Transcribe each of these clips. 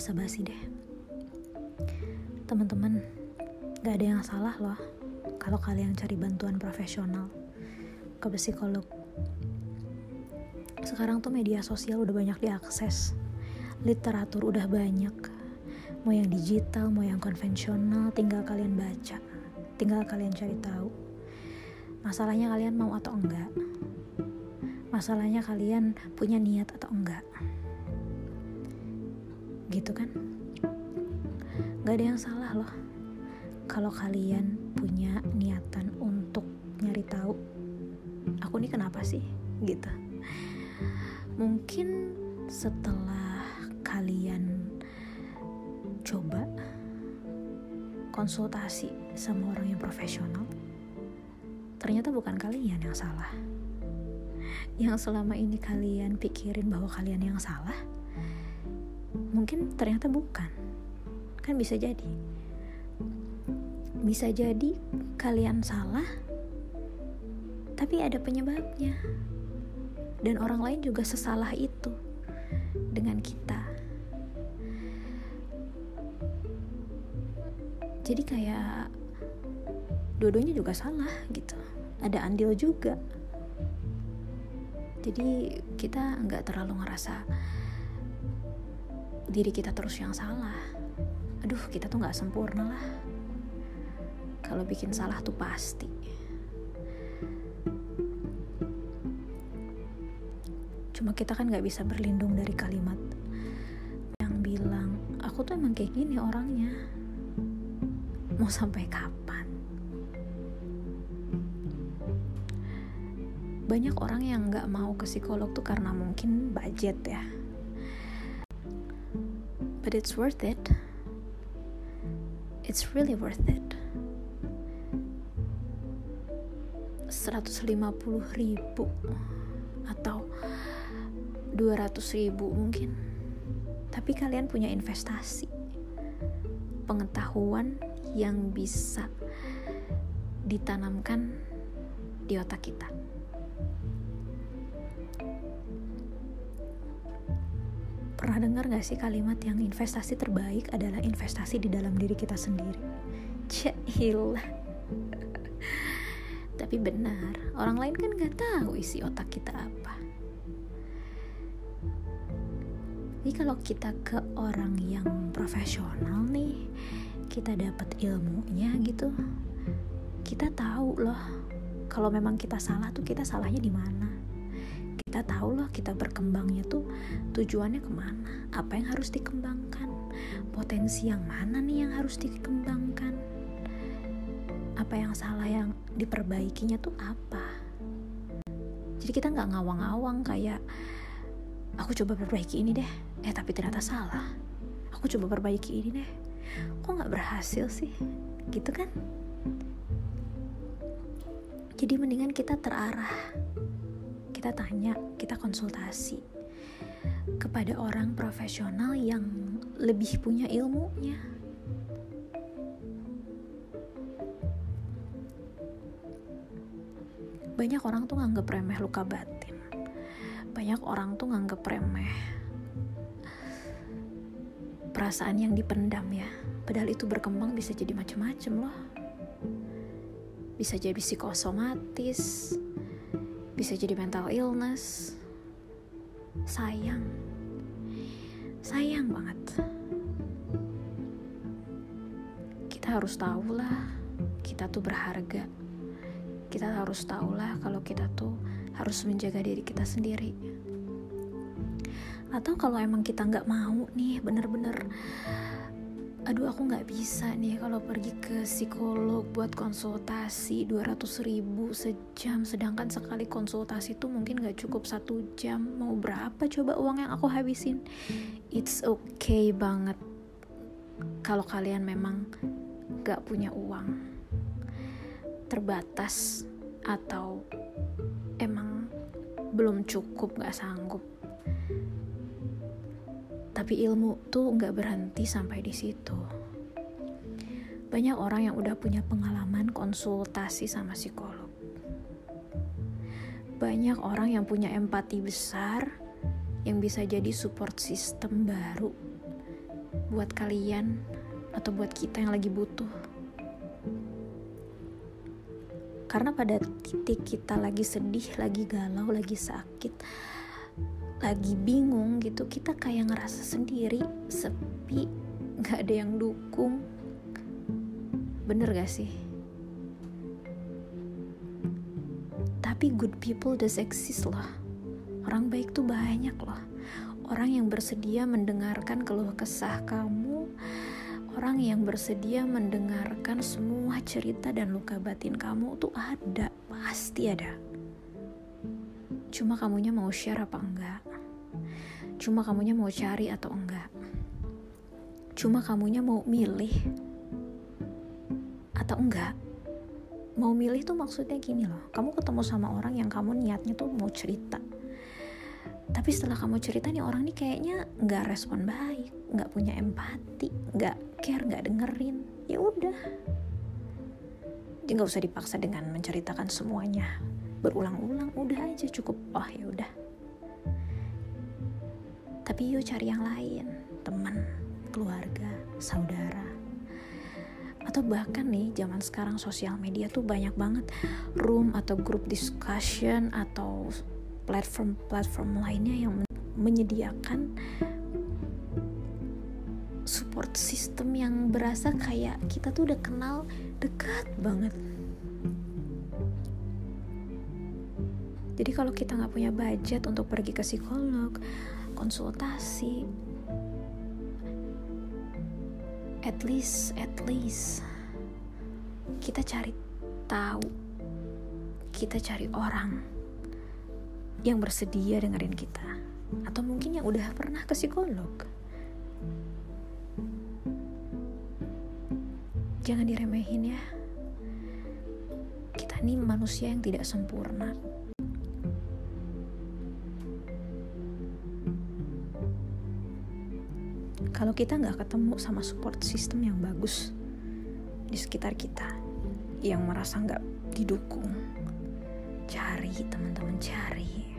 basa-basi deh. Teman-teman, gak ada yang salah loh kalau kalian cari bantuan profesional ke psikolog. Sekarang tuh media sosial udah banyak diakses, literatur udah banyak. Mau yang digital, mau yang konvensional, tinggal kalian baca, tinggal kalian cari tahu. Masalahnya kalian mau atau enggak? Masalahnya kalian punya niat atau enggak? Gitu kan? Gak ada yang salah loh. Kalau kalian punya niatan untuk nyari tahu aku nih kenapa sih? Gitu. Mungkin setelah kalian coba konsultasi sama orang yang profesional ternyata bukan kalian yang salah. Yang selama ini kalian pikirin bahwa kalian yang salah mungkin ternyata bukan kan bisa jadi bisa jadi kalian salah, tapi ada penyebabnya, dan orang lain juga sesalah itu dengan kita. Jadi, kayak dua-duanya juga salah gitu, ada andil juga. Jadi, kita nggak terlalu ngerasa diri kita terus yang salah. Aduh, kita tuh nggak sempurna lah. Kalau bikin salah tuh pasti. Cuma kita kan nggak bisa berlindung dari kalimat yang bilang aku tuh emang kayak gini orangnya. Mau sampai kapan? Banyak orang yang nggak mau ke psikolog tuh karena mungkin budget ya but it's worth it. It's really worth it. 150 ribu atau 200 ribu mungkin. Tapi kalian punya investasi pengetahuan yang bisa ditanamkan di otak kita pernah dengar gak sih kalimat yang investasi terbaik adalah investasi di dalam diri kita sendiri? Cahil tapi benar orang lain kan nggak tahu isi otak kita apa. Jadi kalau kita ke orang yang profesional nih kita dapat ilmunya gitu kita tahu loh kalau memang kita salah tuh kita salahnya di mana kita tahu loh kita berkembangnya tuh tujuannya ke mana? Apa yang harus dikembangkan? Potensi yang mana nih yang harus dikembangkan? Apa yang salah yang diperbaikinya tuh apa? Jadi kita nggak ngawang-ngawang kayak aku coba perbaiki ini deh. Eh tapi ternyata salah. Aku coba perbaiki ini deh. Kok nggak berhasil sih? Gitu kan? Jadi mendingan kita terarah kita tanya kita konsultasi kepada orang profesional yang lebih punya ilmunya. Banyak orang tuh nganggep remeh luka batin. Banyak orang tuh nganggep remeh perasaan yang dipendam ya. Padahal itu berkembang bisa jadi macem-macem loh. Bisa jadi psikosomatis bisa jadi mental illness. Sayang. Sayang banget. Kita harus tahu lah kita tuh berharga. Kita harus tahu lah kalau kita tuh harus menjaga diri kita sendiri. Atau kalau emang kita nggak mau nih bener-bener aduh aku nggak bisa nih kalau pergi ke psikolog buat konsultasi 200 ribu sejam. Sedangkan sekali konsultasi tuh mungkin nggak cukup satu jam. Mau berapa coba uang yang aku habisin? It's okay banget kalau kalian memang nggak punya uang. Terbatas atau emang belum cukup gak sanggup tapi ilmu tuh gak berhenti sampai di situ. Banyak orang yang udah punya pengalaman konsultasi sama psikolog. Banyak orang yang punya empati besar yang bisa jadi support system baru buat kalian atau buat kita yang lagi butuh. Karena pada titik kita lagi sedih, lagi galau, lagi sakit, lagi bingung gitu, kita kayak ngerasa sendiri, sepi, gak ada yang dukung. Bener gak sih? Tapi good people does exist loh. Orang baik tuh banyak loh. Orang yang bersedia mendengarkan keluh kesah kamu, orang yang bersedia mendengarkan semua cerita dan luka batin kamu tuh ada, pasti ada. Cuma kamunya mau share apa enggak? Cuma kamunya mau cari atau enggak? Cuma kamunya mau milih atau enggak? Mau milih tuh maksudnya gini loh, kamu ketemu sama orang yang kamu niatnya tuh mau cerita. Tapi setelah kamu cerita nih orang nih kayaknya nggak respon baik, nggak punya empati, nggak care nggak dengerin ya udah jadi nggak usah dipaksa dengan menceritakan semuanya berulang-ulang udah aja cukup oh ya udah tapi yuk cari yang lain. Teman keluarga saudara. Atau bahkan nih zaman sekarang sosial media tuh banyak banget. Room atau group discussion atau platform-platform lainnya yang menyediakan support system yang berasa kayak kita tuh udah kenal dekat banget. Jadi kalau kita nggak punya budget untuk pergi ke psikolog konsultasi at least at least kita cari tahu kita cari orang yang bersedia dengerin kita atau mungkin yang udah pernah ke psikolog. Jangan diremehin ya. Kita ini manusia yang tidak sempurna kalau kita nggak ketemu sama support system yang bagus di sekitar kita yang merasa nggak didukung cari teman-teman cari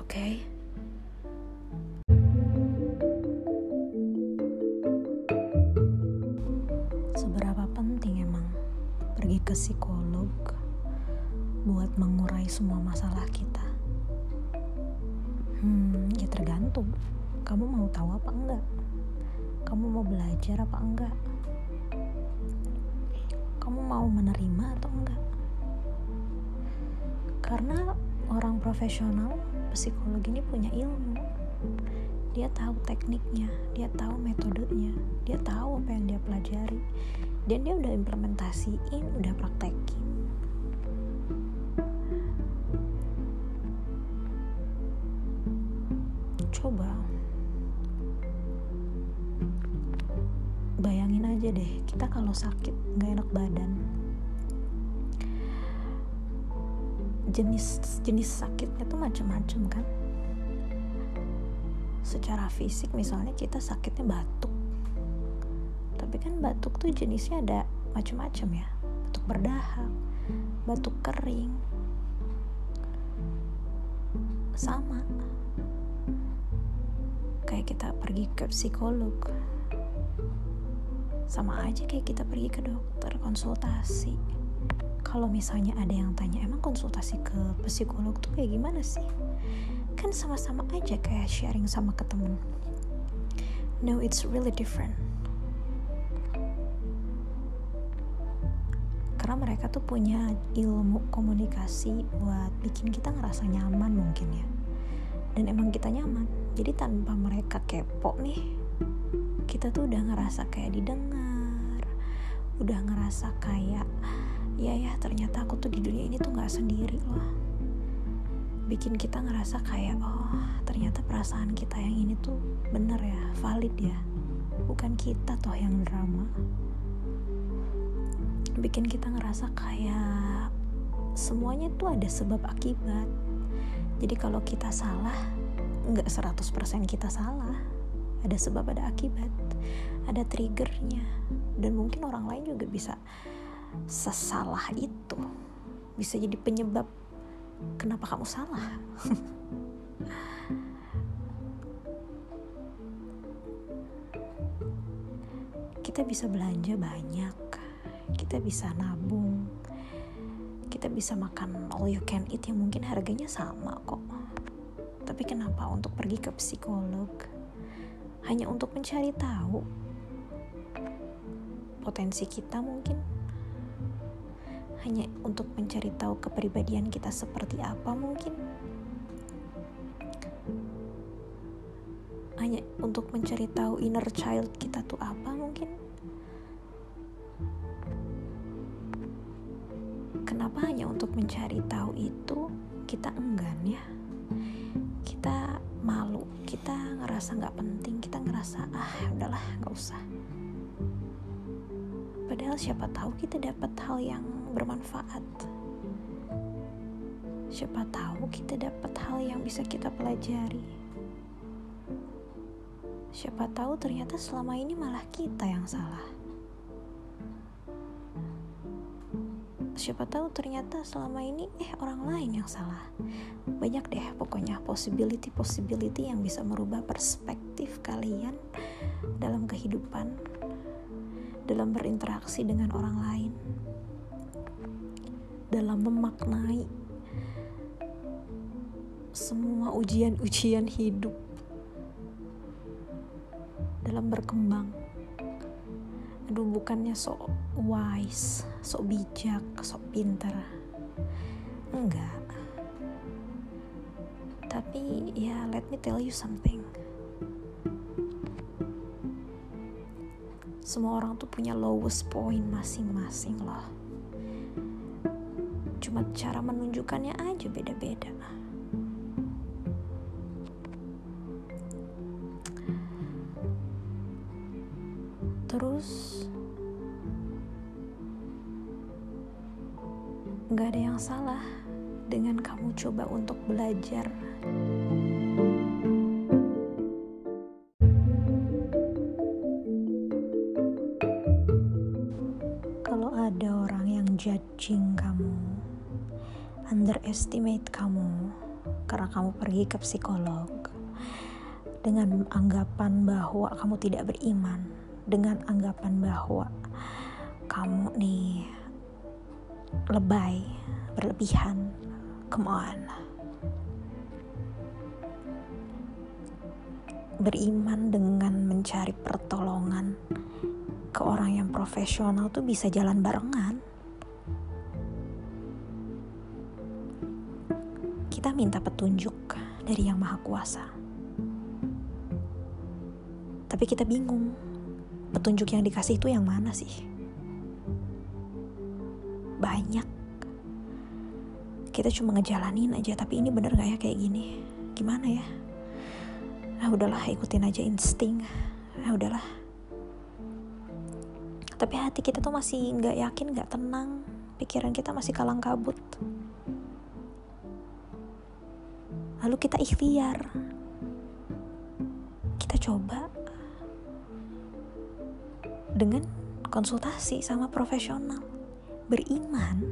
oke okay? ke psikolog buat mengurai semua masalah kita? Tergantung. Kamu mau tahu apa enggak? Kamu mau belajar apa enggak? Kamu mau menerima atau enggak? Karena orang profesional psikolog ini punya ilmu. Dia tahu tekniknya, dia tahu metodenya, dia tahu apa yang dia pelajari dan dia udah implementasiin udah praktekin aja deh. Kita kalau sakit nggak enak badan. Jenis jenis sakitnya tuh macam-macam kan? Secara fisik misalnya kita sakitnya batuk. Tapi kan batuk tuh jenisnya ada macam-macam ya. Batuk berdahak batuk kering. Sama. Kayak kita pergi ke psikolog sama aja kayak kita pergi ke dokter konsultasi. Kalau misalnya ada yang tanya emang konsultasi ke psikolog tuh kayak gimana sih? Kan sama-sama aja kayak sharing sama ke temen. No it's really different. Karena mereka tuh punya ilmu komunikasi buat bikin kita ngerasa nyaman mungkin ya. Dan emang kita nyaman. Jadi tanpa mereka kepo nih kita tuh udah ngerasa kayak didengar udah ngerasa kayak ya ya ternyata aku tuh di dunia ini tuh nggak sendiri loh. Bikin kita ngerasa kayak oh ternyata perasaan kita yang ini tuh bener ya valid ya. Bukan kita toh yang drama. Bikin kita ngerasa kayak semuanya tuh ada sebab akibat. Jadi kalau kita salah nggak 100% kita salah ada sebab ada akibat ada triggernya. Dan mungkin orang lain juga bisa sesalah itu. Bisa jadi penyebab kenapa kamu salah. Kita bisa belanja banyak. Kita bisa nabung. Kita bisa makan all you can eat yang mungkin harganya sama kok. Tapi kenapa untuk pergi ke psikolog hanya untuk mencari tahu potensi kita mungkin. Hanya untuk mencari tahu kepribadian kita seperti apa mungkin. Hanya untuk mencari tahu inner child kita tuh apa mungkin. Kenapa hanya untuk mencari tahu itu? Kita enggan ya. Kita kita ngerasa nggak penting kita ngerasa ah udahlah nggak usah. Padahal siapa tahu kita dapat hal yang bermanfaat. Siapa tahu kita dapat hal yang bisa kita pelajari. Siapa tahu ternyata selama ini malah kita yang salah siapa tahu ternyata selama ini eh orang lain yang salah. Banyak deh pokoknya possibility possibility yang bisa merubah perspektif kalian dalam kehidupan dalam berinteraksi dengan orang lain dalam memaknai semua ujian-ujian hidup dalam berkembang aduh bukannya sok wise sok bijak sok pinter. Enggak. Tapi ya let me tell you something. Semua orang tuh punya lowest point masing-masing loh. Cuma cara menunjukkannya aja beda-beda. Terus gak ada yang salah dengan kamu coba untuk belajar. Kalau ada orang yang judging kamu underestimate kamu karena kamu pergi ke psikolog dengan anggapan bahwa kamu tidak beriman dengan anggapan bahwa kamu nih lebay berlebihan come on beriman dengan mencari pertolongan ke orang yang profesional tuh bisa jalan barengan. Kita minta petunjuk dari yang maha kuasa. Tapi kita bingung petunjuk yang dikasih itu yang mana sih banyak. Kita cuma ngejalanin aja tapi ini bener gak ya kayak gini? Gimana ya? Ah udahlah ikutin aja insting. Ah udahlah. Tapi hati kita tuh masih nggak yakin nggak tenang. Pikiran kita masih kalang kabut. Lalu kita ikhtiar. Kita coba dengan konsultasi sama profesional beriman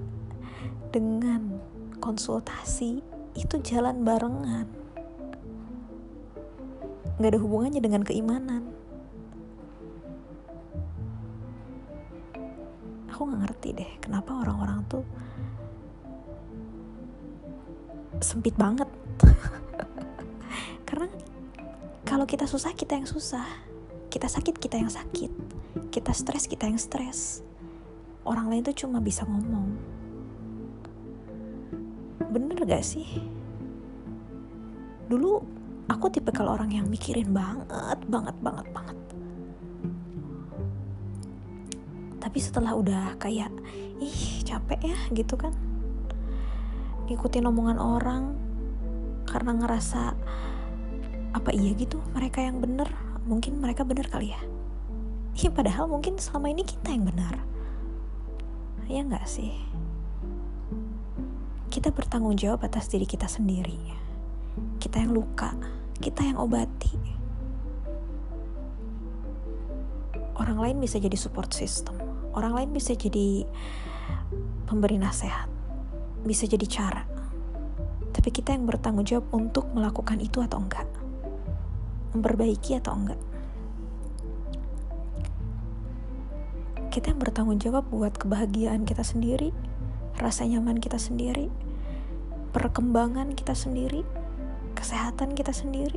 dengan konsultasi itu jalan barengan. Nggak ada hubungannya dengan keimanan. Aku nggak ngerti deh kenapa orang-orang tuh sempit banget. Karena kalau kita susah kita yang susah. Kita sakit kita yang sakit. Kita stres kita yang stres orang lain tuh cuma bisa ngomong. Bener gak sih? Dulu aku tipe kalau orang yang mikirin banget banget banget banget. Tapi setelah udah kayak ih capek ya gitu kan. Ngikutin omongan orang karena ngerasa apa iya gitu mereka yang bener? Mungkin mereka bener kali ya? Ih, padahal mungkin selama ini kita yang benar ya nggak sih? Kita bertanggung jawab atas diri kita sendiri. Kita yang luka kita yang obati. Orang lain bisa jadi support system. Orang lain bisa jadi pemberi nasihat. Bisa jadi cara. Tapi kita yang bertanggung jawab untuk melakukan itu atau enggak? Memperbaiki atau enggak kita yang bertanggung jawab buat kebahagiaan kita sendiri rasa nyaman kita sendiri perkembangan kita sendiri kesehatan kita sendiri.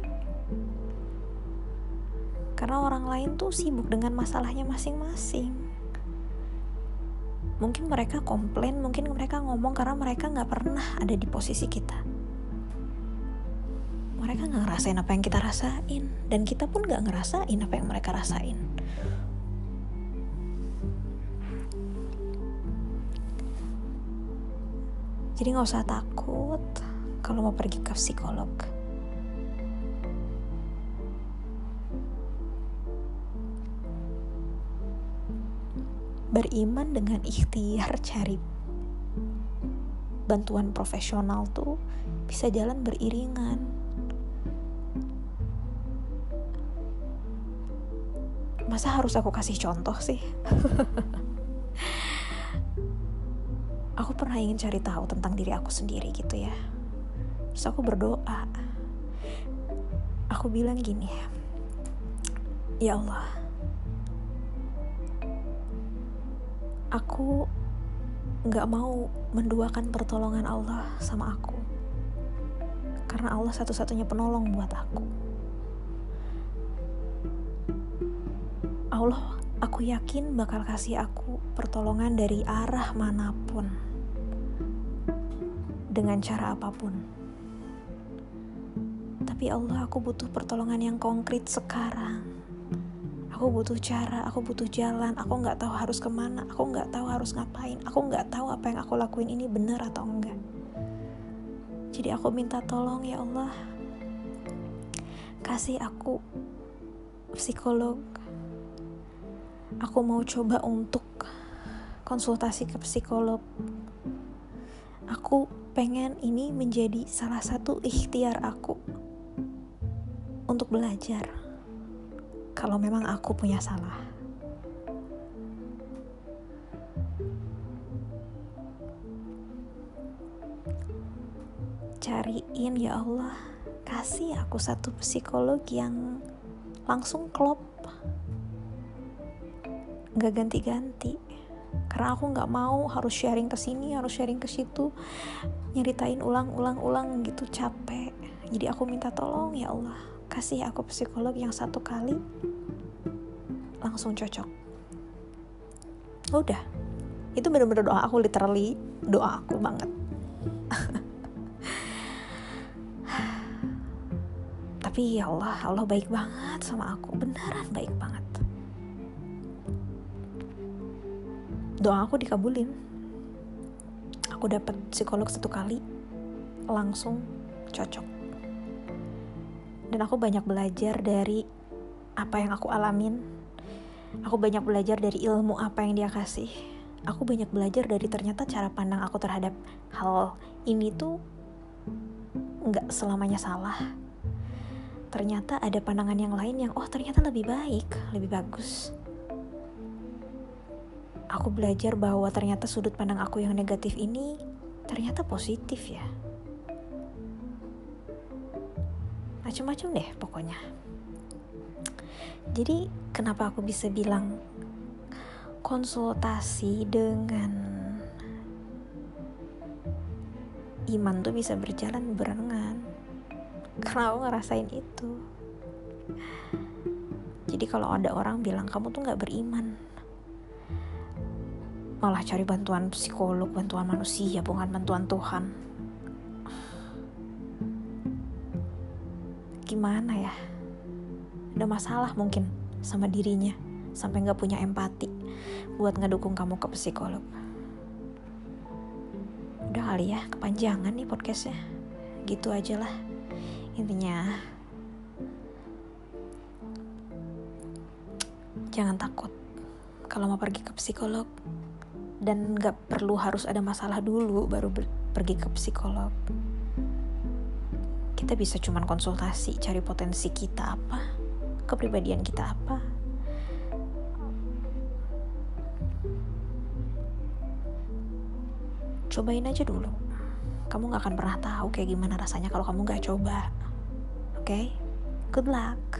Karena orang lain tuh sibuk dengan masalahnya masing-masing. Mungkin mereka komplain mungkin mereka ngomong karena mereka nggak pernah ada di posisi kita. Mereka nggak ngerasain apa yang kita rasain dan kita pun nggak ngerasain apa yang mereka rasain jadi nggak usah takut kalau mau pergi ke psikolog beriman dengan ikhtiar cari bantuan profesional tuh bisa jalan beriringan. Masa harus aku kasih contoh sih? pernah ingin cari tahu tentang diri aku sendiri gitu ya. Terus aku berdoa. Aku bilang gini, ya Allah, aku nggak mau menduakan pertolongan Allah sama aku karena Allah satu-satunya penolong buat aku Allah aku yakin bakal kasih aku pertolongan dari arah mana pun dengan cara apa pun tapi Allah aku butuh pertolongan yang konkret sekarang aku butuh cara, aku butuh jalan, aku nggak tahu harus ke mana, aku nggak tahu harus ngapain, aku nggak tahu apa yang aku lakuin ini benar atau enggak. Jadi aku minta tolong ya Allah, kasih aku psikolog. Aku mau coba untuk konsultasi ke psikolog. Aku pengen ini menjadi salah satu ikhtiar aku untuk belajar kalau memang aku punya salah. Cariin ya Allah, kasih aku satu psikolog yang langsung klop. Gak ganti-ganti. Karena aku gak mau harus sharing ke sini, harus sharing ke situ, nyeritain ulang-ulang-ulang gitu capek. Jadi aku minta tolong ya Allah, kasih aku psikolog yang satu kali langsung cocok. Udah. Itu bener-bener doa aku literally doa aku banget. Tapi ya Allah Allah baik banget sama aku. Beneran baik banget doa aku dikabulin. Aku dapat psikolog satu kali langsung cocok. Dan aku banyak belajar dari apa yang aku alamin. Aku banyak belajar dari ilmu apa yang dia kasih. Aku banyak belajar dari ternyata cara pandang aku terhadap hal ini tuh nggak selamanya salah. Ternyata ada pandangan yang lain yang oh ternyata lebih baik lebih bagus aku belajar bahwa ternyata sudut pandang aku yang negatif ini ternyata positif ya. Macam-macam deh pokoknya. Jadi kenapa aku bisa bilang konsultasi dengan iman tuh bisa berjalan barengan karena aku ngerasain itu. Jadi kalau ada orang bilang kamu tuh nggak beriman malah cari bantuan psikolog bantuan manusia bukan bantuan Tuhan. Gimana ya? Ada masalah mungkin sama dirinya sampai nggak punya empati buat ngedukung kamu ke psikolog. Udah kali ya kepanjangan nih podcastnya. Gitu aja lah. Intinya jangan takut kalau mau pergi ke psikolog dan nggak perlu harus ada masalah dulu baru pergi ke psikolog. Kita bisa cuman konsultasi cari potensi kita apa kepribadian kita apa. Cobain aja dulu. Kamu gak akan pernah tahu kayak gimana rasanya kalau kamu gak coba. Oke? Okay? good luck